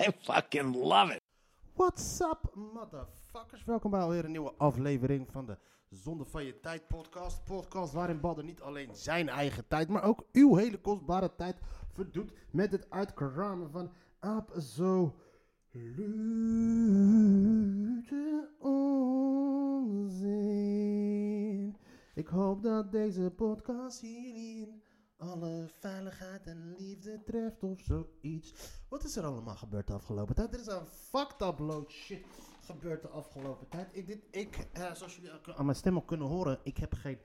I fucking love it. What's up, motherfuckers? Welkom bij alweer een nieuwe aflevering van de Zonde van je Tijd podcast. Podcast waarin Badder niet alleen zijn eigen tijd, maar ook uw hele kostbare tijd verdoet met het uitkramen van absolute onzin. Ik hoop dat deze podcast hierin alle veiligheid en liefde treft of zoiets. Wat is er allemaal gebeurd de afgelopen tijd? Er is een fucked up load shit gebeurd de afgelopen tijd. Ik, dit, ik eh, zoals jullie aan mijn stem al kunnen horen, ik heb geen...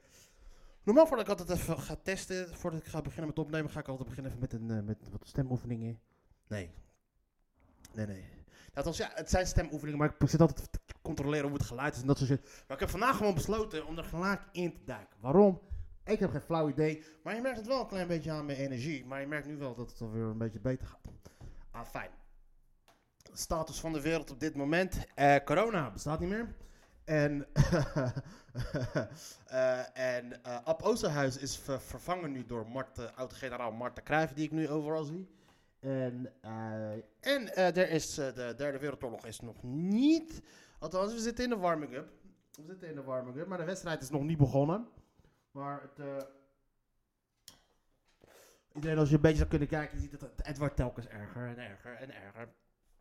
Normaal voordat ik altijd even ga testen, voordat ik ga beginnen met opnemen, ga ik altijd beginnen even met, een, eh, met wat stemoefeningen. Nee. Nee, nee. Ja, althans, ja, het zijn stemoefeningen, maar ik zit altijd te controleren hoe het geluid is en dat soort shit. Maar ik heb vandaag gewoon besloten om er gelijk in te duiken. Waarom? Ik heb geen flauw idee, maar je merkt het wel een klein beetje aan mijn energie. Maar je merkt nu wel dat het alweer een beetje beter gaat. Ah, fijn. Status van de wereld op dit moment. Eh, corona bestaat niet meer. En, eh, en eh, Ab Oosterhuis is ver- vervangen nu door Mart, oud-generaal Marten Cruijff, die ik nu overal zie. En, en er is, de Derde Wereldoorlog is nog niet. Althans, we zitten in de warming-up. We zitten in de warming-up, maar de wedstrijd is nog niet begonnen. Maar het, eh, iedereen als je een beetje zou kunnen kijken, ziet dat het, wordt telkens erger en erger en erger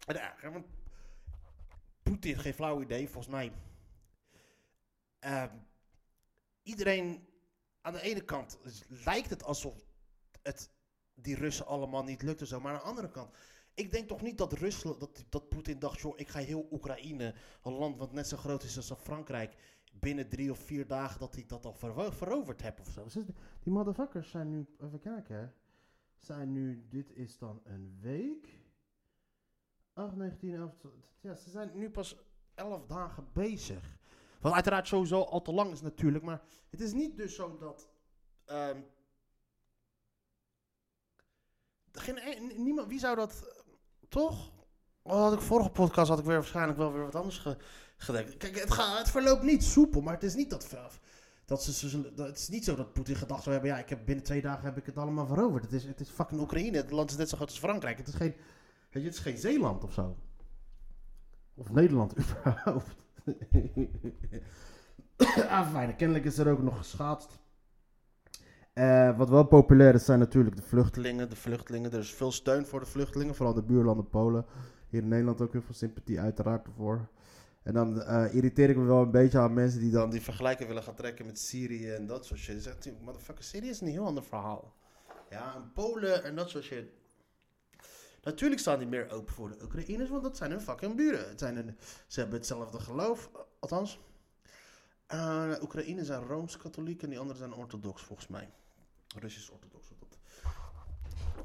en erger. Want Poetin geen flauw idee, volgens mij. Ehm, iedereen aan de ene kant lijkt het alsof het die Russen allemaal niet lukt en zo, maar aan de andere kant. Ik denk toch niet dat Rusland, dat, dat Poetin dacht, joh, ik ga heel Oekraïne, een land wat net zo groot is als Frankrijk, binnen drie of vier dagen dat ik dat al veroverd heb of zo. Die motherfuckers zijn nu, even kijken, hè. zijn nu, dit is dan een week. 8, 19, 11, ja, ze zijn nu pas 11 dagen bezig. Wat uiteraard sowieso al te lang is natuurlijk, maar het is niet dus zo dat... ehm, geen, een- niemand, wie zou dat, eh, toch? Oh, had ik vorige podcast had ik weer waarschijnlijk wel weer wat anders ge, Kijk, het, gaat, het verloopt niet soepel, maar het is niet dat, dat ze, dat, het is niet zo dat Poetin gedacht zou hebben, ja, ik heb binnen twee dagen heb ik het allemaal veroverd. Het is, het is fucking Oekraïne, het land is net zo groot als Frankrijk. Het is geen, weet je, het is geen Zeeland of zo. Of Nederland überhaupt. ah, fijn. Kennelijk is er ook nog geschaatst. Eh, wat wel populair is, zijn natuurlijk de vluchtelingen. De vluchtelingen. Er is veel steun voor de vluchtelingen, vooral de buurlanden Polen. Hier in Nederland ook heel veel sympathie, uiteraard ervoor. En dan eh, irriteer ik me wel een beetje aan mensen die dan die vergelijking willen gaan trekken met Syrië en dat soort shit. Ik zeg natuurlijk, motherfucker, Syrië is een heel ander verhaal. Ja, en Polen en dat soort shit. Natuurlijk staan die meer open voor de Oekraïners, want dat zijn hun fucking buren. Het zijn ze hebben hetzelfde geloof, althans. Uh, Oekraïne zijn Rooms-Katholiek en die anderen zijn orthodox, volgens mij. Russisch-orthodox. dat-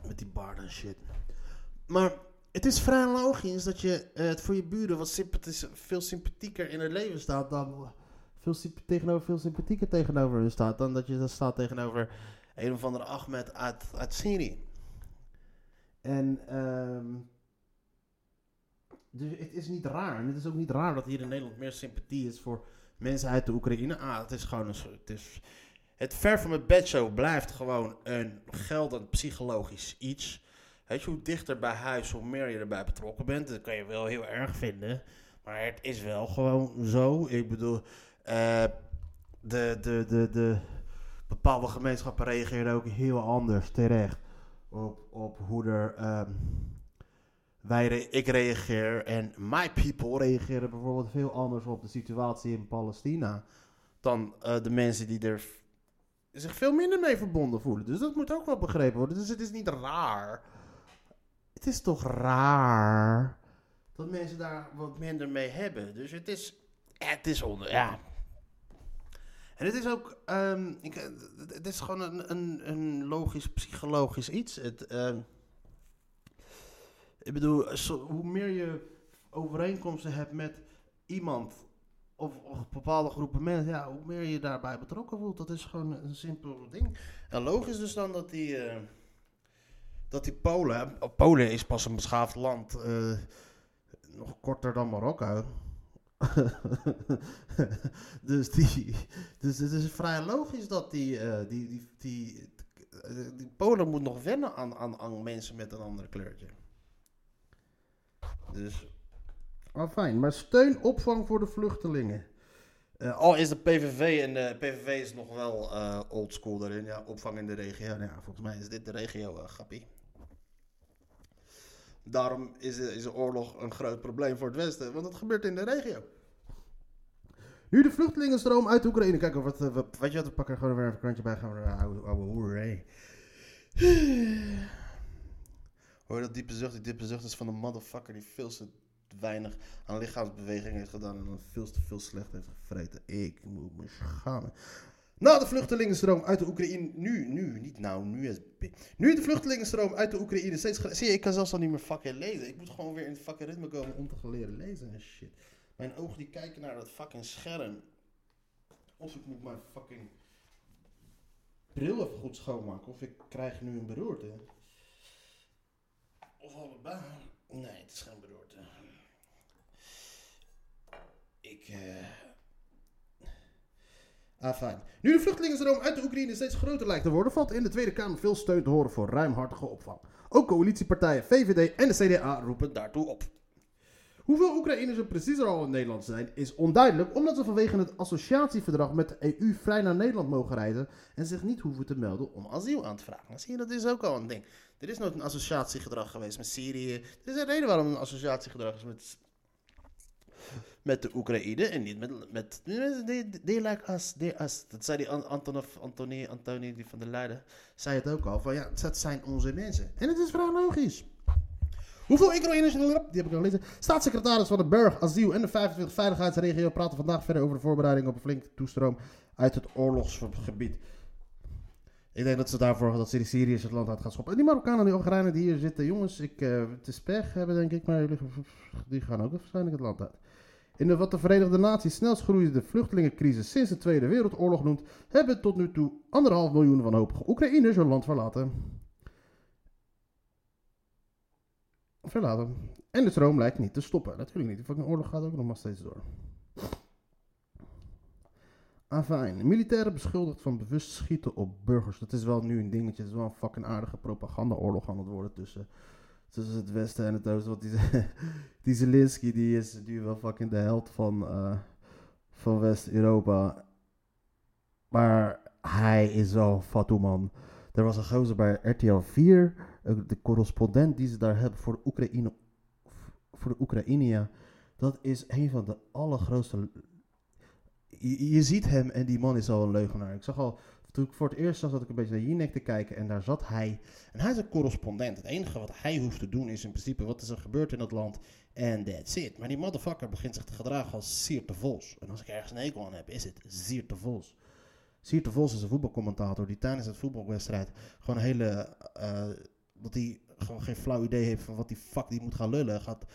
Met die baarden en shit. Maar het is vrij logisch dat je eh, het voor je buren wat veel sympathieker in het leven staat dan... Veel symp- tegenover, veel sympathieker tegenover hun staat dan dat je dat staat tegenover een of andere Ahmed uit, uit Syrië. En ehm dus het is niet raar. En het is ook niet raar dat hier in Nederland meer sympathie is voor mensen uit de Oekraïne. Ah, het is gewoon een. Het, het ver van mijn bedshow blijft gewoon een geldend psychologisch iets. Weet je, hoe dichter bij huis, hoe meer je erbij betrokken bent. Dat kan je wel heel erg vinden. Maar het is wel gewoon zo. Ik bedoel, eh, de, de, de, de bepaalde gemeenschappen reageren ook heel anders terecht op, op hoe er. ehm, wij ik reageer en my people reageren bijvoorbeeld veel anders op de situatie in Palestina dan eh, de mensen die er zich veel minder mee verbonden voelen. Dus dat moet ook wel begrepen worden. Dus het is niet raar. Het is toch raar dat mensen daar wat minder mee hebben. Dus het is, het is onder, ja. En het is ook, ehm, ik, het is gewoon een, een, een logisch, psychologisch iets. Het, ehm, Ik bedoel, hoe meer je overeenkomsten hebt met iemand of, bepaalde groepen mensen, ja, hoe meer je daarbij betrokken voelt. Dat is gewoon een simpel ding. En logisch dus dan dat die, eh, dat die Polen, hè, Polen is pas een beschaafd land, eh, nog korter dan Marokko. dus, die, dus het is vrij logisch dat die, eh, die, die, die, die Polen moet nog wennen aan, aan, aan mensen met een ander kleurtje. Dus. Ah, fijn. Maar steun opvang voor de vluchtelingen. Eh, al is de PVV en de PVV is nog wel eh oldschool daarin. Ja, opvang in de regio. Nou ja, volgens mij is dit de regio, eh grappie. Daarom is de, is de oorlog een groot probleem voor het Westen, want het gebeurt in de regio. Nu de vluchtelingenstroom uit Oekraïne. Kijk, wat, eh, wat, weet je wat, we pakken gewoon weer even een krantje bij. Gaan we naar oude, oude. Hoor je dat diepe zucht? Die diepe zucht is van een motherfucker die veel te weinig aan lichaamsbeweging heeft gedaan. En dan veel te veel slecht heeft gevreten. Ik moet me schamen. Na de vluchtelingenstroom uit de Oekraïne. Nu, nu, niet nou, nu is. Nu de vluchtelingenstroom uit de Oekraïne steeds. Zie je, ik kan zelfs al niet meer fucking lezen. Ik moet gewoon weer in het fucking ritme komen om te gaan leren lezen en shit. Mijn ogen die kijken naar dat fucking scherm. Of ik moet mijn fucking bril even goed schoonmaken. Of ik krijg nu een beroerte. Of allebei. Nee, het is geen beroerte. Ik, eh... Ah, fijn. Nu de vluchtelingenstroom uit de Oekraïne steeds groter lijkt te worden, valt in de Tweede Kamer veel steun te horen voor ruimhartige opvang. Ook coalitiepartijen VVD en de CDA roepen daartoe op. Hoeveel Oekraïners er precies al in Nederland zijn, is onduidelijk, omdat ze vanwege het associatieverdrag met de EU vrij naar Nederland mogen reizen en zich niet hoeven te melden om asiel aan te vragen. Zie je, dat is ook al een ding. Er is nooit een associatiegedrag geweest met Syrië. Er is een reden waarom een associatiegedrag is met, met de Oekraïne en niet met... met they, they like us, us. Dat zei die An- Antonov, Antoni, Antoni die van der Leiden, zei het ook al, van ja, dat zijn onze mensen. En het is vrij logisch. Hoeveel Oekraïners, die heb ik al gelezen. Staatssecretaris van de Burg, Asiel en de 25 Veiligheidsregio praten vandaag verder over de voorbereiding op een flinke toestroom uit het oorlogsgebied. Ik denk dat ze daarvoor dat ze die Syriërs het land uit gaan schoppen. En die Marokkanen en die Algerijnen die hier zitten, jongens, ik, eh, het is pech hebben denk ik, maar jullie, die gaan ook waarschijnlijk het land uit. In de wat de Verenigde Naties snelst groeiende vluchtelingencrisis sinds de Tweede Wereldoorlog noemt, hebben tot nu toe anderhalf miljoen wanhopige Oekraïners hun land verlaten. Verlaten. En de stroom lijkt niet te stoppen. Natuurlijk niet. De oorlog gaat ook nog maar steeds door. Afijn. Militairen beschuldigd van bewust schieten op burgers. Dat is wel nu een dingetje. Het is wel een fucking aardige propagandaoorlog aan het worden tussen, tussen het Westen en het Oosten. Want die, die die is nu wel fucking de held van, eh, van West-Europa. Maar hij is wel een man. Er was een gozer bij RTL 4, eh, de correspondent die ze daar hebben voor de Oekraïne, voor de. Dat is een van de allergrootste. Je, je ziet hem en die man is al een leugenaar. Ik zag al, toen ik voor het eerst zag, zat ik een beetje naar Jinek te kijken en daar zat hij. En hij is een correspondent. Het enige wat hij hoeft te doen is in principe wat is er gebeurd in dat land en that's it. Maar die motherfucker begint zich te gedragen als Siert de Vos. En als ik ergens een hekel aan heb, is het Siert de Vos. Siert de Vos is een voetbalcommentator die tijdens het voetbalwedstrijd gewoon een hele. eh, dat hij gewoon geen flauw idee heeft van wat die fuck die moet gaan lullen. Gaat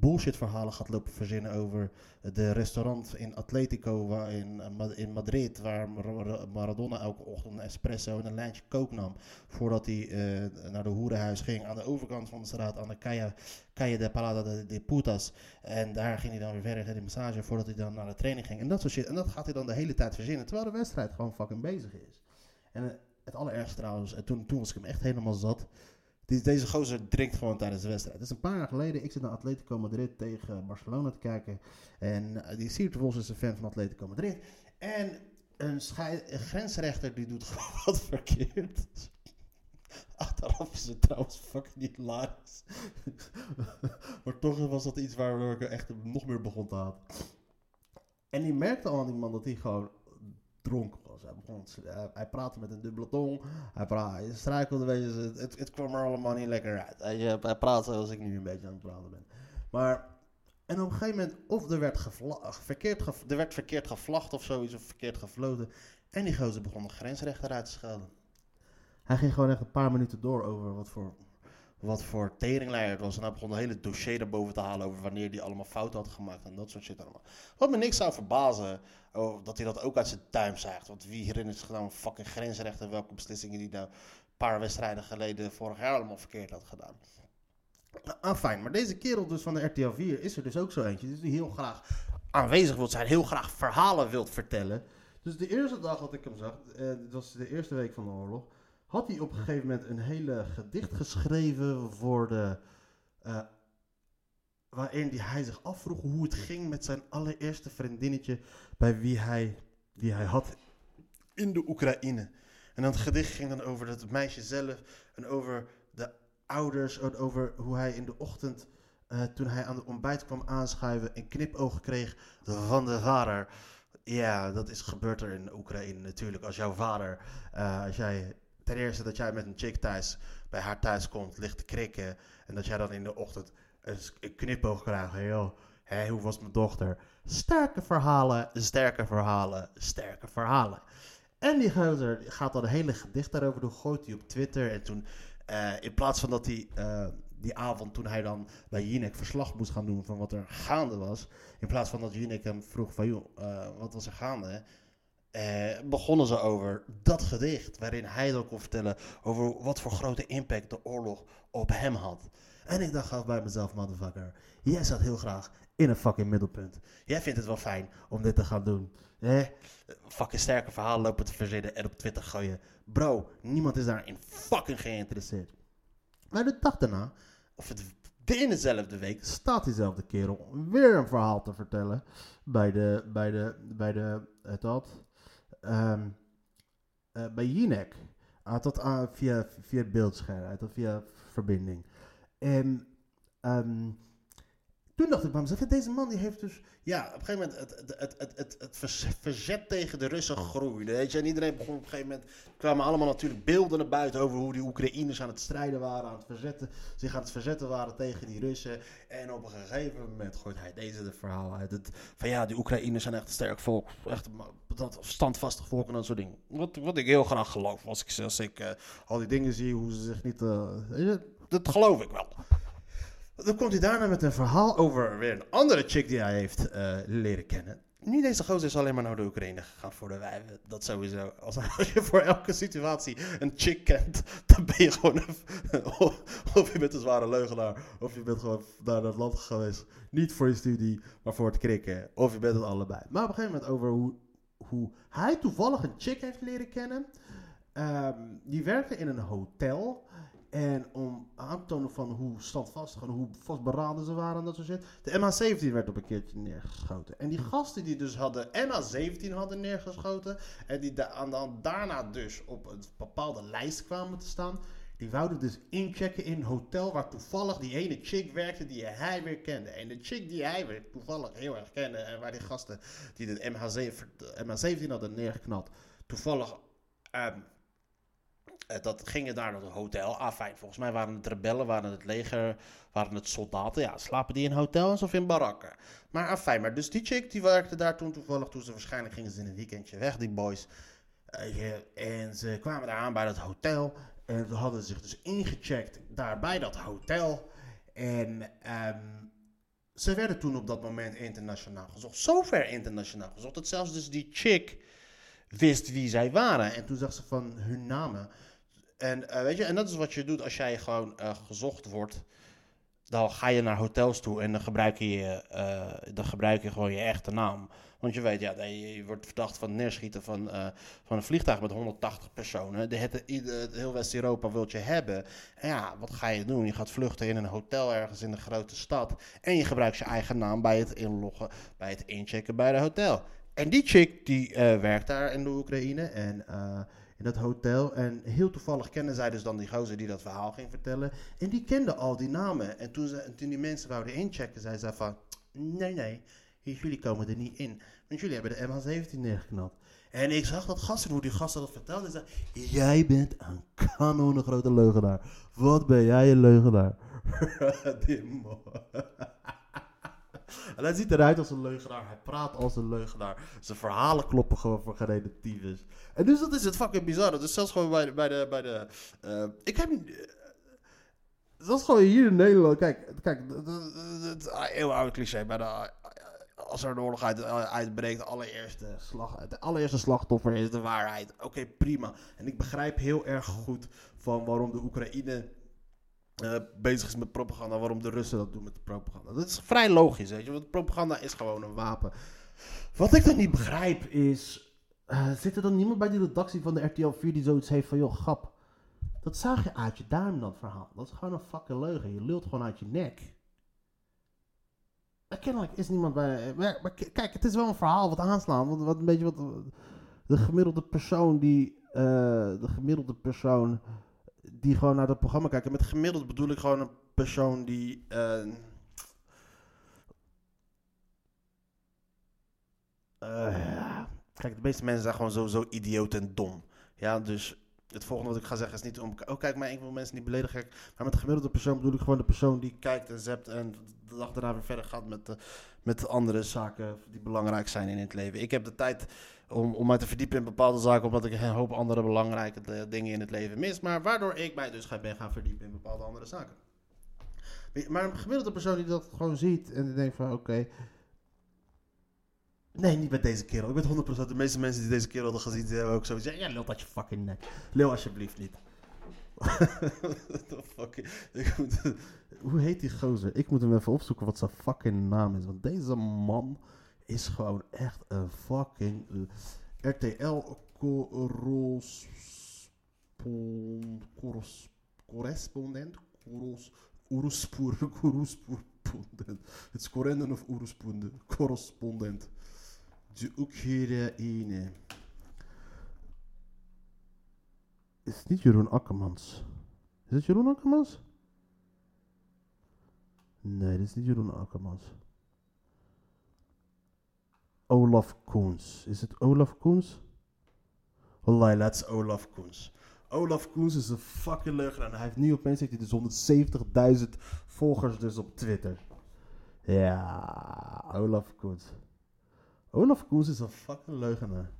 bullshit verhalen gaat lopen verzinnen over de restaurant in Atletico waar in, eh, Madrid. Waar Mar- Maradona elke ochtend een espresso en een lijntje kook nam. Voordat hij eh, naar de hoerenhuis ging aan de overkant van de straat aan de Calle, Calle de Parada de, de Putas. En daar ging hij dan weer verder naar de massage voordat hij dan naar de training ging. En dat soort shit. En dat gaat hij dan de hele tijd verzinnen. Terwijl de wedstrijd gewoon fucking bezig is. En eh, het allerergste trouwens, en toen, toen was ik hem echt helemaal zat. Deze gozer drinkt gewoon tijdens de wedstrijd. Het is een paar jaar geleden. Ik zit naar Atletico Madrid tegen Barcelona te kijken. En eh, die Siert Vos is een fan van Atletico Madrid. En een, grensrechter die doet gewoon wat verkeerd. Achteraf is het trouwens fucking niet hilarisch. maar toch was dat iets waardoor ik echt nog meer begon te haten. En die merkte al aan die man dat hij gewoon dronken was. Hij, begon, praatte met een dubbele tong. Hij, pra, hij struikelde een beetje. Het, het, kwam er allemaal niet lekker uit. Hij, hij praat zoals ik nu een beetje aan het praten ben. Maar, en op een gegeven moment, of er werd, verkeerd, er werd verkeerd gevlacht of zoiets, of verkeerd gefloten. En die gozer begon de grensrechter uit te schelden. Hij ging gewoon echt een paar minuten door over wat voor, wat voor teringleier het was. En hij begon een hele dossier erboven te halen over wanneer hij allemaal fouten had gemaakt en dat soort shit allemaal. Wat me niks zou verbazen, oh, dat hij dat ook uit zijn tuin zaagt. Want wie zich nou een fucking grensrechter welke beslissingen die nou een paar wedstrijden geleden vorig jaar allemaal verkeerd had gedaan. Ah, fijn. Maar deze kerel dus van de RTL 4 is er dus ook zo eentje. Dus die heel graag aanwezig wilt zijn. Heel graag verhalen wilt vertellen. Dus de eerste dag dat ik hem zag, eh, dat was de eerste week van de oorlog, had hij op een gegeven moment een hele gedicht geschreven voor de. eh, waarin die hij zich afvroeg hoe het ging met zijn allereerste vriendinnetje bij wie hij, wie hij had in de Oekraïne. En dat gedicht ging dan over het meisje zelf en over de ouders over hoe hij in de ochtend, eh, toen hij aan de ontbijt kwam aanschuiven, een knipoog kreeg van de vader. Ja, dat is gebeurd er in Oekraïne natuurlijk. Als jouw vader, eh, als jij ten eerste dat jij met een chick thuis bij haar thuis komt, ligt te krikken. En dat jij dan in de ochtend een, knipoog krijgt. Hey, joh, hé, hoe was mijn dochter? Sterke verhalen, sterke verhalen, sterke verhalen. En die gozer gaat dan een hele gedicht daarover doen, gooit hij op Twitter. En toen, eh, in plaats van dat hij eh, die avond, toen hij dan bij Jinek verslag moest gaan doen van wat er gaande was. In plaats van dat Jinek hem vroeg van, joh, eh, wat was er gaande? Eh, begonnen ze over dat gedicht. Waarin hij dan kon vertellen over wat voor grote impact de oorlog op hem had. En ik dacht af bij mezelf, motherfucker. Jij zat heel graag in een fucking middelpunt. Jij vindt het wel fijn om dit te gaan doen. Eh? Fucking sterke verhalen lopen te verzinnen en op Twitter gooien. Bro, niemand is daarin fucking geïnteresseerd. Maar de dag daarna, of het, in dezelfde week, staat diezelfde kerel weer een verhaal te vertellen. Bij de, bij de, bij de, het had, ehm, eh, bij Jinek. Hij had dat aan, via, via het beeldscherm, dat via verbinding. En ehm, toen dacht ik bij mezelf, deze man die heeft dus... Ja, op een gegeven moment het, het, het, het, het, verzet tegen de Russen groeide. Weet je? En iedereen begon op een gegeven moment... kwamen allemaal natuurlijk beelden naar buiten over hoe die Oekraïners aan het strijden waren, aan het verzetten, zich aan het verzetten waren tegen die Russen. En op een gegeven moment gooit hij deze het verhaal uit. Het, van ja, die Oekraïners zijn echt een sterk volk. Echt dat standvastig volk en dat soort dingen. Wat, wat ik heel graag geloof. Als ik, als ik eh, al die dingen zie, hoe ze zich niet... eh, dat geloof ik wel. Dan komt hij daarna met een verhaal over weer een andere chick die hij heeft eh, leren kennen. Nu deze gozer is alleen maar naar de Oekraïne gegaan voor de wijven. Dat sowieso. Als, je voor elke situatie een chick kent, dan ben je gewoon een, of, of je bent een zware leugenaar, of je bent gewoon naar dat land geweest. Niet voor je studie, maar voor het krikken. Of je bent het allebei. Maar op een gegeven moment over hoe, hoe hij toevallig een chick heeft leren kennen. Ehm, die werkte in een hotel. En om aan te tonen van hoe standvastig en hoe vastberaden ze waren en dat soort shit. De MH17 werd op een keertje neergeschoten. En die gasten die dus hadden MH17 hadden neergeschoten. En die daarna dus op een bepaalde lijst kwamen te staan. Die wouden dus inchecken in een hotel waar toevallig die ene chick werkte die hij weer kende. En de chick die hij weer toevallig heel erg kende. En waar die gasten die de MH17, de MH17 hadden neergeknald. Toevallig eh, dat gingen daar naar het hotel. Ah, fijn. Volgens mij waren het rebellen, waren het leger, waren het soldaten. Ja, slapen die in hotels of in barakken? Maar ah, fijn. Maar dus die chick die werkte daar toen toevallig. Toen ze waarschijnlijk gingen ze in een weekendje weg, die boys. Eh, en ze kwamen daar aan bij dat hotel. En ze hadden zich dus ingecheckt daar bij dat hotel. En ehm, ze werden toen op dat moment internationaal gezocht. Zover internationaal gezocht. Dat zelfs dus die chick wist wie zij waren. En toen zag ze van hun namen. En eh, weet je, en dat is wat je doet als jij gewoon eh, gezocht wordt. Dan ga je naar hotels toe en dan gebruik je, eh, dan gebruik je gewoon je echte naam. Want je weet, ja, je wordt verdacht van neerschieten van, van een vliegtuig met 180 personen. De, het, heel West-Europa wilt je hebben. En ja, wat ga je doen? Je gaat vluchten in een hotel ergens in een grote stad. En je gebruikt je eigen naam bij het inloggen, bij het inchecken bij de hotel. En die chick die werkt daar in de Oekraïne en in dat hotel. En heel toevallig kennen zij dus dan die gozer die dat verhaal ging vertellen. En die kende al die namen. En toen, ze, en toen die mensen wouden inchecken, zei ze van... Nee, nee, jullie komen er niet in. Want jullie hebben de MH17 neergeknald. En ik zag dat gasten, hoe die gasten dat vertelde. zei, jij bent een kanon grote leugenaar. Wat ben jij een leugenaar. die. En hij ziet eruit als een leugenaar. Hij praat als een leugenaar. Zijn verhalen kloppen gewoon voor tyfus. En dus dat is het fucking bizar. Dat is zelfs gewoon bij de... Bij de, bij eh, ik heb... eh, dat is gewoon hier in Nederland. Kijk, kijk d- het heel oud cliché. Maar de, als er een oorlog uit, uitbreekt, de allereerste, slag, de allereerste slachtoffer is de waarheid. Oké, prima. En ik begrijp heel erg goed van waarom de Oekraïne eh, bezig is met propaganda. Waarom de Russen dat doen met de propaganda. Dat is vrij logisch, weet je. Want propaganda is gewoon een wapen. Wat ik dan niet begrijp is... eh, zit er dan niemand bij die redactie van de RTL 4 die zoiets heeft van... joh, grap, dat zaag je uit je duim, dat verhaal. Dat is gewoon een fucking leugen. Je lult gewoon uit je nek. Kennelijk is niemand bij... Maar, maar kijk, het is wel een verhaal wat aanslaan. Wat, wat een beetje wat... De gemiddelde persoon die... eh, de gemiddelde persoon die gewoon naar dat programma kijkt. En met gemiddeld bedoel ik gewoon een persoon die... eh, eh. Kijk, de meeste mensen zijn gewoon zo idioot en dom. Ja, dus het volgende wat ik ga zeggen is niet om... Oh, kijk, maar ik wil mensen niet beledigen. Maar met de gemiddelde persoon bedoel ik gewoon de persoon die kijkt en zept... en de dag daarna weer verder gaat met, de, met andere zaken die belangrijk zijn in het leven. Ik heb de tijd om, om mij te verdiepen in bepaalde zaken... omdat ik een hoop andere belangrijke dingen in het leven mis. Maar waardoor ik mij dus ben gaan verdiepen in bepaalde andere zaken. Maar een gemiddelde persoon die dat gewoon ziet en die denkt van... oké. Nee, niet met deze kerel. Ik ben 100% de meeste mensen die deze kerel hadden gezien... die hebben ook zoiets ja, lul dat je fucking nek. Lul alsjeblieft niet. What the fuck? Ik moet, hoe heet die gozer? Ik moet hem even opzoeken wat zijn fucking naam is. Want deze man is gewoon echt een fucking RTL correspon- corres- correspondent. Corres- Oeruspoer, correspondent. Het is correndon of oeruspoende. Correspondent. De Oekraïne. Is het niet Jeroen Akkermans? Is het Jeroen Akkermans? Nee, dit is niet Jeroen Akkermans. Olaf Koens. Is het Olaf Koens? Wallahi, is Olaf Koens. Olaf Koens is een fucking leugenaar. En hij heeft nu opeens heeft hij dus 170.000 volgers dus op Twitter. Ja, Olaf Koens. Olaf Koens is een fucking leugenaar.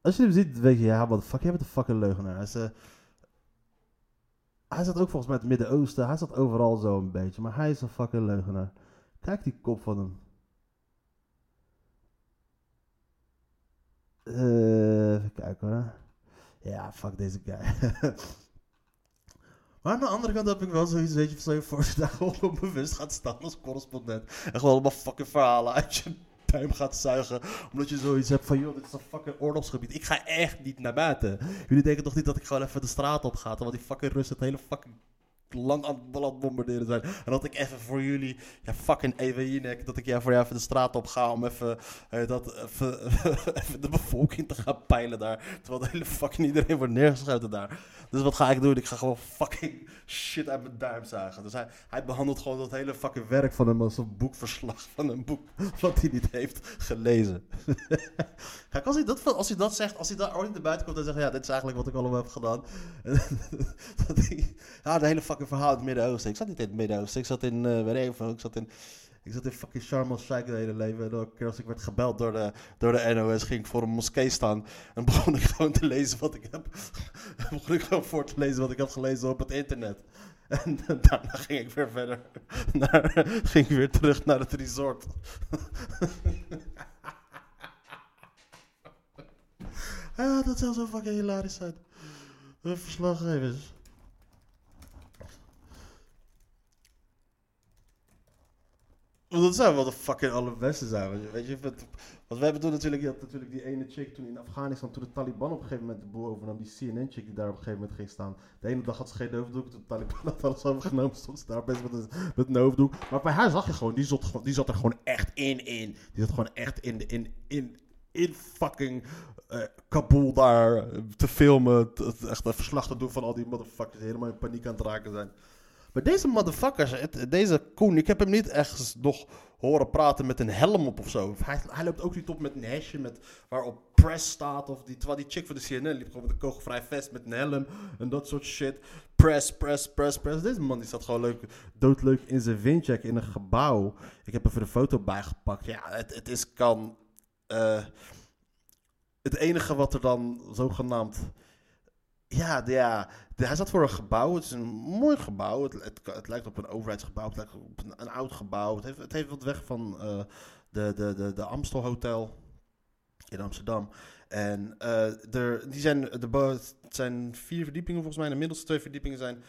Als je hem ziet, weet je, ja, wat fuck, jij bent een fucking leugenaar. Hij, is, eh, hij zat ook volgens mij het Midden-Oosten. Hij zat overal zo een beetje. Maar hij is een fucking leugenaar. Kijk die kop van hem. Eh, even kijken hoor. Ja, fuck deze guy. maar aan de andere kant heb ik wel zoiets, weet je, van je voor je daar onbewust gaat staan als correspondent. En gewoon allemaal fucking verhalen uit je duim gaat zuigen. Omdat je zoiets hebt van, joh, dit is een fucking oorlogsgebied. Ik ga echt niet naar buiten. Jullie denken toch niet dat ik gewoon even de straat op ga, terwijl die fucking Russen het hele fucking land aan het land bombarderen zijn. En dat ik even voor jullie, ja fucking Jinek, dat ik ja, voor jou even de straat op ga om even, eh, dat, even, de bevolking te gaan peilen daar. Terwijl de hele fucking iedereen wordt neergeschoten daar. Dus wat ga ik doen? Ik ga gewoon fucking shit uit mijn duim zagen. Dus hij, hij behandelt gewoon dat hele fucking werk van hem als een boekverslag van een boek wat hij niet heeft gelezen. Als hij, dat, als hij dat zegt, als hij daar ooit naar buiten komt en zegt, ja, dit is eigenlijk wat ik allemaal heb gedaan. dat hij, de hele fucking verhaal in het Midden-Oosten. Ik zat niet in het Midden-Oosten, ik zat in, uh, weet ik ik zat in... Ik zat in fucking Sharm el-Sheikh de hele leven. En elke keer als ik werd gebeld door de, door de NOS, ging ik voor een moskee staan. En begon ik gewoon te lezen wat ik heb. begon ik gewoon voor te lezen wat ik had gelezen op het internet. En daarna ging ik weer verder. Naar, ging ik weer terug naar het resort. ja, dat zou zo fucking hilarisch zijn. Verslaggevers. Dat zou wel de fucking allerbeste zijn. Weet je, wat, wat we hebben toen natuurlijk, je had natuurlijk die ene chick toen in Afghanistan, toen de Taliban op een gegeven moment de boel overnam, die CNN-chick die daar op een gegeven moment ging staan. De ene dag had ze geen hoofddoek, toen de Taliban had alles overgenomen, stond ze daar best met een, met een hoofddoek. Maar bij haar zag je gewoon, die zat, die zat er gewoon echt in, in. Die zat gewoon echt in, in, in, in fucking uh, Kabul daar te filmen, echt een verslag te doen van al die motherfuckers helemaal in paniek aan het raken zijn. Maar deze motherfuckers, deze Koen, ik heb hem niet echt nog horen praten met een helm op of zo. Hij, hij loopt ook niet op met een hesje met, waarop press staat. Of die, terwijl die chick van de CNN liep gewoon met een kogelvrij vest met een helm en dat soort shit. Press, press, press, press. Deze man die staat gewoon leuk, doodleuk in zijn windjack in een gebouw. Ik heb even de foto bijgepakt. Ja, het, het is kan... Uh, het enige wat er dan zogenaamd... Ja, ja hij zat voor een gebouw. Het is een mooi gebouw. Het, het, het lijkt op een overheidsgebouw. Het lijkt op een, een oud gebouw. Het heeft, het heeft wat weg van eh, de, de, de, de Amstel Hotel in Amsterdam. En eh, er, die zijn, de, het zijn vier verdiepingen volgens mij. De middelste twee verdiepingen zijn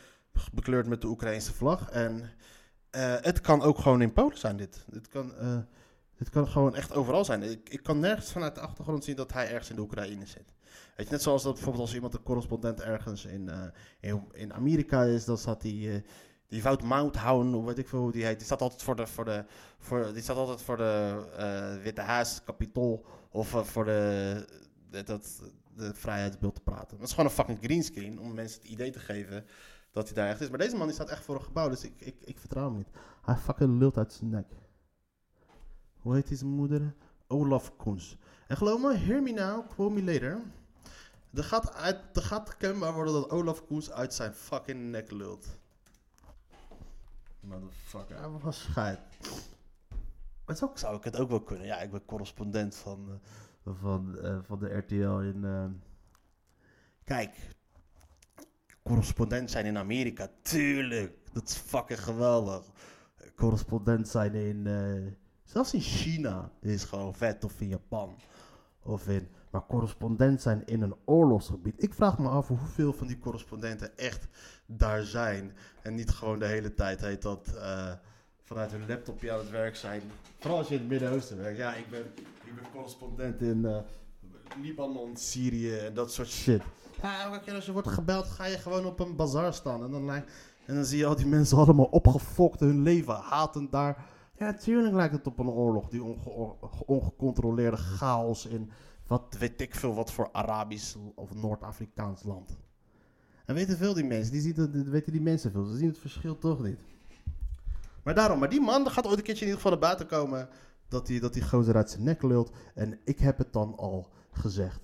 bekleurd met de Oekraïnse vlag. En eh, het kan ook gewoon in Polen zijn, dit. Dit kan, dit kan gewoon echt overal zijn. Ik, ik kan nergens vanuit de achtergrond zien dat hij ergens in de Oekraïne zit. Weet je, net zoals dat bijvoorbeeld als iemand een correspondent ergens in, eh, in, in Amerika is, dan staat die, eh, die Wout Mouthoun, of weet ik veel hoe die heet, die staat altijd voor de, voor de, voor, die staat altijd voor de eh, Witte Huis, Capitool, of voor de, de, dat, de vrijheidsbeeld te praten. Dat is gewoon een fucking greenscreen om mensen het idee te geven dat hij daar echt is. Maar deze man die staat echt voor een gebouw, dus ik, ik, ik vertrouw hem niet. Hij fucking lult uit zijn nek. Hoe heet die zijn moeder? Olaf Koens. En geloof me, hear me now, quote me later. Er gaat, uit, er gaat kenbaar worden dat Olaf Koens uit zijn fucking nek lult. Motherfucker, hij was scheid. Maar zo zou ik het ook wel kunnen. Ja, ik ben correspondent van, eh, van, eh, van de RTL in... eh, Kijk, correspondent zijn in Amerika, tuurlijk. Dat is fucking geweldig. Correspondent zijn in... zelfs in China is gewoon vet. Of in Japan. Of in... Maar correspondent zijn in een oorlogsgebied. Ik vraag me af hoeveel van die correspondenten echt daar zijn. En niet gewoon de hele tijd heet dat... eh, vanuit hun laptopje aan het werk zijn. Vooral als je in het Midden-Oosten werkt. Ja, ik ben, ik ben correspondent in eh, Libanon, Syrië en dat soort shit. Elke keer als je wordt gebeld, ga je gewoon op een bazaar staan. En dan, lijkt- en dan zie je al die mensen allemaal opgefokt, hun leven hatend daar. Ja, natuurlijk lijkt het op een oorlog, die ongecontroleerde chaos in wat weet ik veel wat voor Arabisch of Noord-Afrikaans land. En weten veel die mensen, die zien het, weten die mensen veel, ze zien het verschil toch niet. Maar daarom, maar die man gaat ooit een keertje in ieder geval naar buiten komen dat die, dat die gozer uit zijn nek lult. En ik heb het dan al gezegd.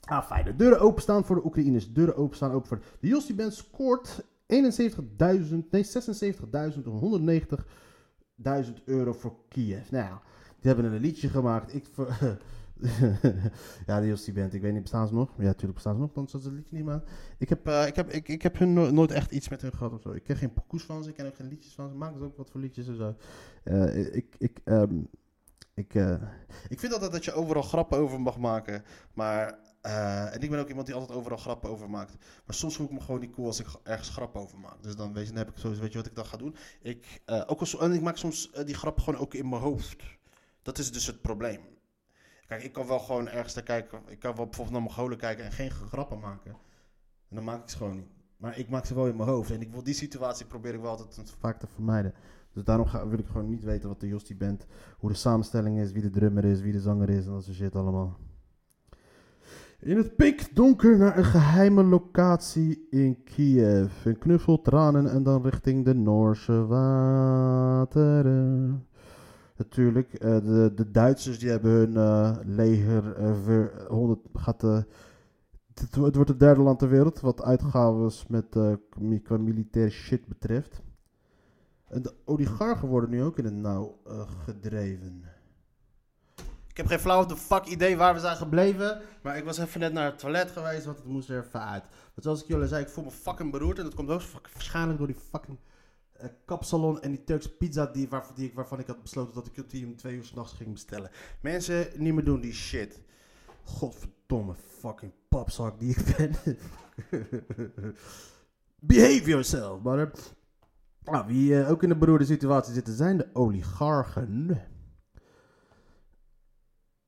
Ah, fijn. De deuren openstaan voor de Oekraïners. Deuren openstaan ook voor de Jossi Band scoort 71.000, nee 76.190 1000 euro voor Kiev. Nou die hebben een liedje gemaakt. Ik ver, ja, die Jostie bent. ik weet niet, bestaan ze nog? Ja, natuurlijk bestaan ze nog, want ze het liedje niet meer. Ik heb, eh, ik heb, ik, ik heb hun nooit echt iets met hun gehad of zo. Ik ken geen pokoes van ze, ik ken ook geen liedjes van ze. Maak ze ook wat voor liedjes en zo. Eh, ik, ik, ehm, ik, eh, ik vind altijd dat je overal grappen over mag maken, maar eh, en ik ben ook iemand die altijd overal grappen over maakt. Maar soms voel ik me gewoon niet cool als ik ergens grap over maak. Dus dan, weet je, dan heb ik sowieso, weet je wat ik dan ga doen? Ik, eh, ook als, en ik maak soms eh, die grap gewoon ook in mijn hoofd. Dat is dus het probleem. Kijk, ik kan wel gewoon ergens naar kijken. Ik kan wel bijvoorbeeld naar Mongolen kijken en geen grappen maken. En dan maak ik ze gewoon niet. Maar ik maak ze wel in mijn hoofd. En ik wil die situatie probeer ik wel altijd vaak te vermijden. Dus daarom ga, wil ik gewoon niet weten wat de Jostie bent. Hoe de samenstelling is, wie de drummer is, wie de zanger is en dat soort shit allemaal. In het pikdonker naar een geheime locatie in Kiev. Een knuffel, tranen en dan richting de Noorse wateren. Natuurlijk, eh, de, de Duitsers die hebben hun eh, leger eh, ver, 100 gaat... eh, het, wo- het wordt het derde land ter wereld wat uitgaves met, qua militaire shit betreft. En de oligarchen worden nu ook in het nauw gedreven. Ik heb geen flauw fuck idee waar we zijn gebleven. Maar ik was even net naar het toilet geweest, want het moest er even uit. Want zoals ik jullie zei, ik voel me fucking beroerd. En dat komt ook waarschijnlijk door die fucking eh, kapsalon en die Turkse pizza die, waarvan ik had besloten dat ik die om twee uur s'nachts ging bestellen. Mensen, niet meer doen die shit. Godverdomme fucking papzak die ik ben. Behave yourself, brother. Nou, wie eh, ook in de beroerde situatie zitten zijn de oligarchen.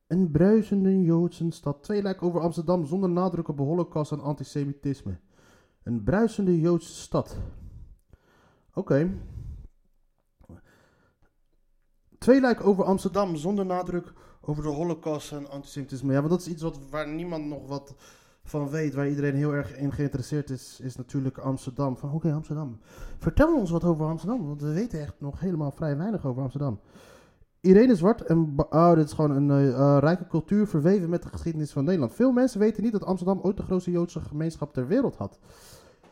Een bruisende Joodse stad. Twee lijken over Amsterdam zonder nadruk op de holocaust en antisemitisme. Een bruisende Joodse stad. Oké. Twee lijken over Amsterdam zonder nadruk over de holocaust en antisemitisme. Ja, want dat is iets wat, waar niemand nog wat van weet. Waar iedereen heel erg in geïnteresseerd is, is natuurlijk Amsterdam. Van oké, Amsterdam. Vertel ons wat over Amsterdam, want we weten echt nog helemaal vrij weinig over Amsterdam. Irene Zwart en... Oh, dit is gewoon een eh, eh, rijke cultuur verweven met de geschiedenis van Nederland. Veel mensen weten niet dat Amsterdam ooit de grootste Joodse gemeenschap ter wereld had.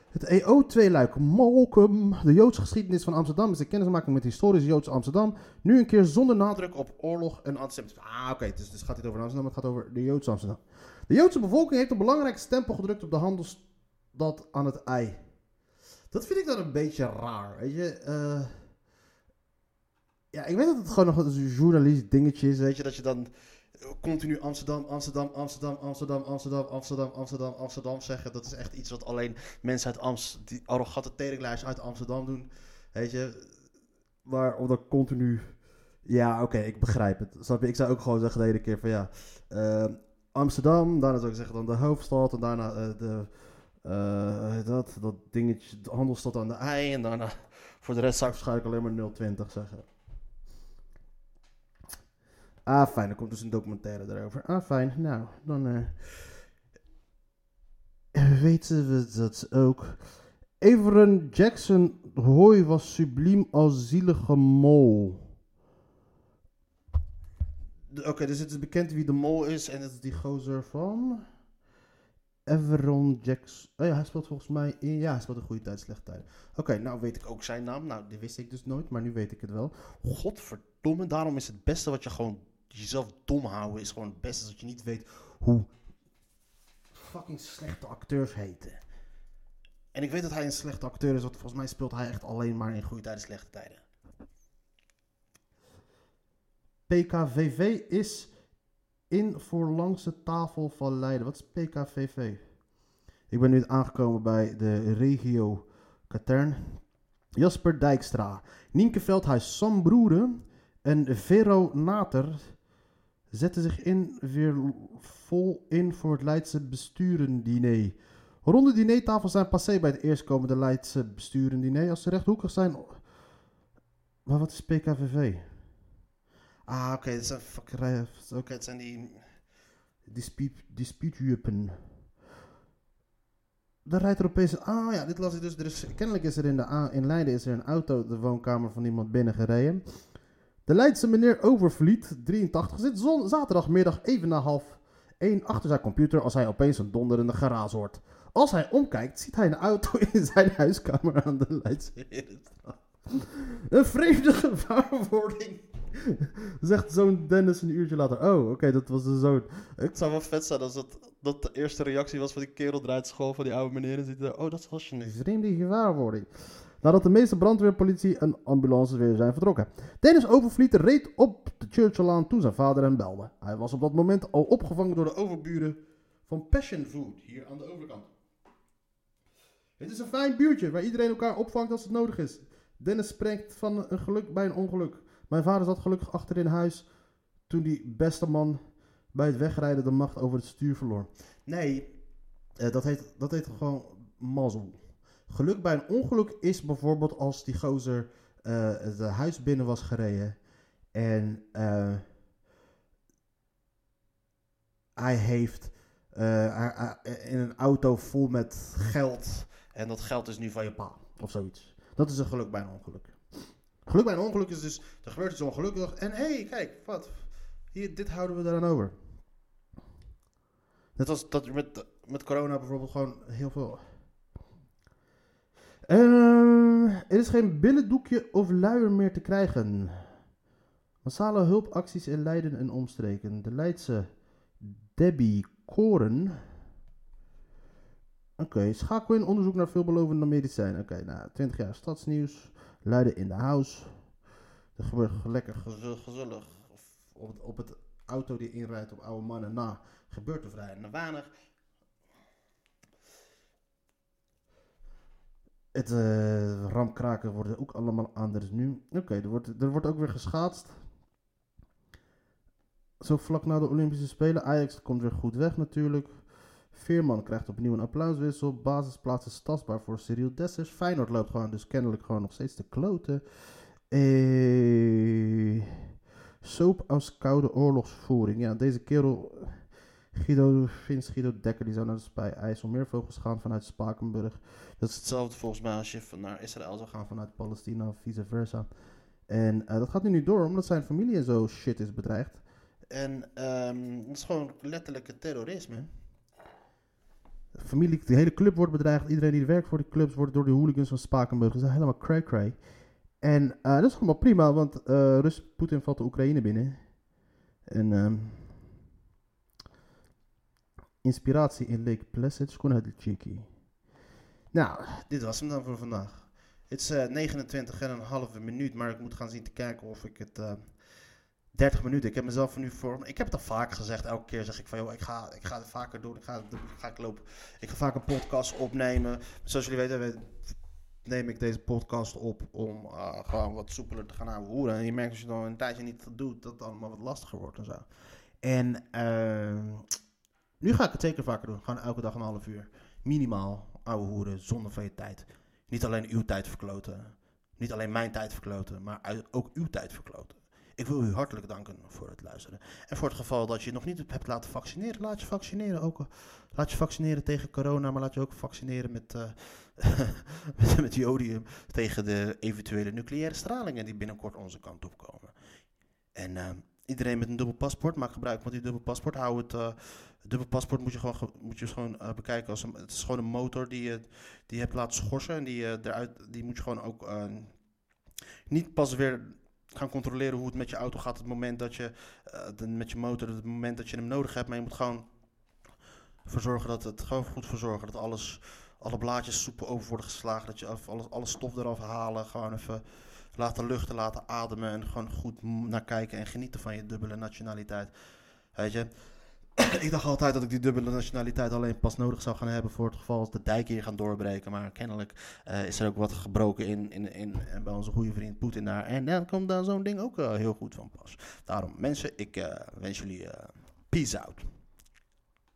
Het EO2-luik Mokum, de Joodse geschiedenis van Amsterdam, is een kennismaking met historisch Joods Amsterdam. Nu een keer zonder nadruk op oorlog en antisemitisme. Ah, oké, dus, dus gaat niet over Amsterdam, het gaat over de Joodse Amsterdam. De Joodse bevolking heeft een belangrijke stempel gedrukt op de handelsstad aan het ei. Dat vind ik dan een beetje raar, weet je. eh. Ja, ik weet dat het gewoon nog een journalist dingetje is, weet je. Dat je dan continu Amsterdam, Amsterdam, Amsterdam, Amsterdam, Amsterdam, Amsterdam, Amsterdam, Amsterdam zeggen. Dat is echt iets wat alleen mensen uit Amsterdam, die arrogante teringlijst uit Amsterdam doen. Weet je. Maar om dan continu... Ja, oké, ik begrijp het. Snap je? Ik zou ook gewoon zeggen de hele keer van ja... eh, Amsterdam, daarna zou ik zeggen dan de hoofdstad. En daarna eh, de... eh, dat, dat dingetje, de handelsstad aan de ei. En daarna voor de rest zou ik waarschijnlijk alleen maar 020 zeggen. Ah, fijn. Er komt dus een documentaire erover. Ah, fijn. Nou, dan eh, weten we dat ook. Everen Jackson Hoy was subliem als zielige mol. Oké, dus het is bekend wie de mol is. En het is die gozer van... Everon Jackson. Oh ja, hij speelt volgens mij... in- Ja, hij speelt een goede tijd, slechte tijd. Oké, nou weet ik ook zijn naam. Nou, die wist ik dus nooit, maar nu weet ik het wel. Godverdomme, daarom is het beste wat je gewoon jezelf dom houden is gewoon het beste dat je niet weet hoe fucking slechte acteurs heten. En ik weet dat hij een slechte acteur is, want volgens mij speelt hij echt alleen maar in goede tijden, slechte tijden. PKVV is in voorlangse tafel van Leiden. Wat is PKVV? Ik ben nu aangekomen bij de regio Katern. Jasper Dijkstra, Nienke Veldhuis, Sam Broeren en Vero Nater zetten zich in weer vol in voor het Leidse bestuurendiner. Ronde dinertafels zijn passé bij het eerstkomende Leidse bestuurendiner. Als ze rechthoekig zijn... Maar wat is PKVV? Ah, oké, dat zijn fucking... Oké, het zijn die... Dispute, disputejuppen. Dan rijdt er opeens... Ah ja, dit las ik dus. Er is, kennelijk is er in, de, in Leiden is er een auto de woonkamer van iemand binnengereden. De Leidse meneer Overvliet, 83, zit zon, zaterdagmiddag even na half één achter zijn computer als hij opeens een donderende geraas hoort. Als hij omkijkt, ziet hij een auto in zijn huiskamer aan de Leidse Herenstraat. Een vreemde gewaarwording, zegt zoon Dennis een uurtje later. Oh, oké, dat was de zoon. Het zou wel vet zijn als dat, dat de eerste reactie was van die kerel draait school van die oude meneer en ziet er, oh, dat was je. Vreemde gewaarwording. Nadat de meeste brandweerpolitie en ambulances weer zijn vertrokken. Dennis Overvliet reed op de Churchillaan toen zijn vader hem belde. Hij was op dat moment al opgevangen door de overburen van Passion Food, hier aan de overkant. Het is een fijn buurtje waar iedereen elkaar opvangt als het nodig is. Dennis spreekt van een geluk bij een ongeluk. Mijn vader zat gelukkig achter in huis toen die beste man bij het wegrijden de macht over het stuur verloor. Nee, eh, dat, heet, dat heet gewoon mazzel. Geluk bij een ongeluk is bijvoorbeeld als die gozer eh, het huis binnen was gereden en eh, hij heeft eh, in een auto vol met geld en dat geld is nu van je pa of zoiets. Dat is een geluk bij een ongeluk. Geluk bij een ongeluk is dus, er gebeurt iets ongelukkigs en hé, hey, kijk, wat, hier, dit houden we daaraan over. Net als dat met, met corona bijvoorbeeld gewoon heel veel... Ehm, er is geen billendoekje of luier meer te krijgen. Massale hulpacties in Leiden en omstreken. De Leidse Debbie Koren. Oké, schakel in onderzoek naar veelbelovende medicijnen. Oké, nou, 20 jaar stadsnieuws. Leiden in de house. Er gebeurt lekker gez- gezellig. Op, het- op het auto die inrijdt op oude mannen na. Gebeurt er vrij weinig. Het eh ramkraken worden ook allemaal anders nu. Oké, er, wordt, er wordt ook weer geschaatst. Zo vlak na de Olympische Spelen. Ajax komt weer goed weg natuurlijk. Veerman krijgt opnieuw een applauswissel. Basisplaats is tastbaar voor Cyril Dessers. Feyenoord loopt gewoon dus kennelijk gewoon nog steeds te kloten. Eh, soap als koude oorlogsvoering. Ja, deze kerel... Guido, Vins Guido Dekker, die zou naar Spij IJsselmeervogels gaan vanuit Spakenburg. Dat is hetzelfde volgens mij als je van- naar Israël zou gaan vanuit Palestina of vice versa. En eh, dat gaat nu niet door, omdat zijn familie en zo shit is bedreigd. En ehm het is gewoon letterlijke terrorisme. De familie, de hele club wordt bedreigd. Iedereen die werkt voor de clubs wordt door de hooligans van Spakenburg. Dat is helemaal cray-cray. En eh, dat is allemaal prima, want eh Rus, Poetin valt de Oekraïne binnen. En ehm, inspiratie in Lake Placid, Cheeky. Nou, dit was hem dan voor vandaag. Het is eh 29 en een halve minuut, maar ik moet gaan zien te kijken of ik het... eh 30 minuten. Ik heb mezelf er nu voor. Ik heb het al vaak gezegd. Elke keer zeg ik van joh, ik ga, ik ga het vaker doen. Ik ga, ga ik lopen. Ik ga vaak een podcast opnemen. Zoals jullie weten, we- neem ik deze podcast op om eh, gewoon wat soepeler te gaan houden. En je merkt als je dan een tijdje niet doet, dat het allemaal wat lastiger wordt en zo. En ehm, nu ga ik het zeker vaker doen. Gewoon elke dag een half uur. Minimaal ouwe hoeren, zonder van je tijd. Niet alleen uw tijd verkloten. Niet alleen mijn tijd verkloten, maar ook uw tijd verkloten. Ik wil u hartelijk danken voor het luisteren. En voor het geval dat je nog niet hebt laten vaccineren, laat je vaccineren. Ook, laat je vaccineren tegen corona, maar laat je ook vaccineren met, eh, met, met jodium tegen de eventuele nucleaire stralingen die binnenkort onze kant op komen. En eh, iedereen met een dubbel paspoort, maak gebruik van die dubbel paspoort. Hou het, eh, dubbel paspoort moet je gewoon, ge- moet je gewoon eh, bekijken als een, het is gewoon een motor die je, die hebt laten schorsen. En die, eh, eruit, die moet je gewoon ook niet pas weer gaan controleren hoe het met je auto gaat. Het moment dat je, met je motor, het moment dat je hem nodig hebt. Maar je moet gewoon voor zorgen dat het, gewoon goed voor zorgen dat alles, alle blaadjes soepel over worden geslagen. Dat je alles, alle stof eraf halen. Gewoon even laten luchten, laten ademen. En gewoon goed naar kijken en genieten van je dubbele nationaliteit. Weet je? ik dacht altijd dat ik die dubbele nationaliteit alleen pas nodig zou gaan hebben voor het geval als de dijken hier gaan doorbreken. Maar kennelijk eh, is er ook wat gebroken in, in, in, in- bij onze goede vriend Poetin daar. En dan komt daar zo'n ding ook eh, heel goed van pas. Daarom, mensen, ik eh, wens jullie eh, peace out.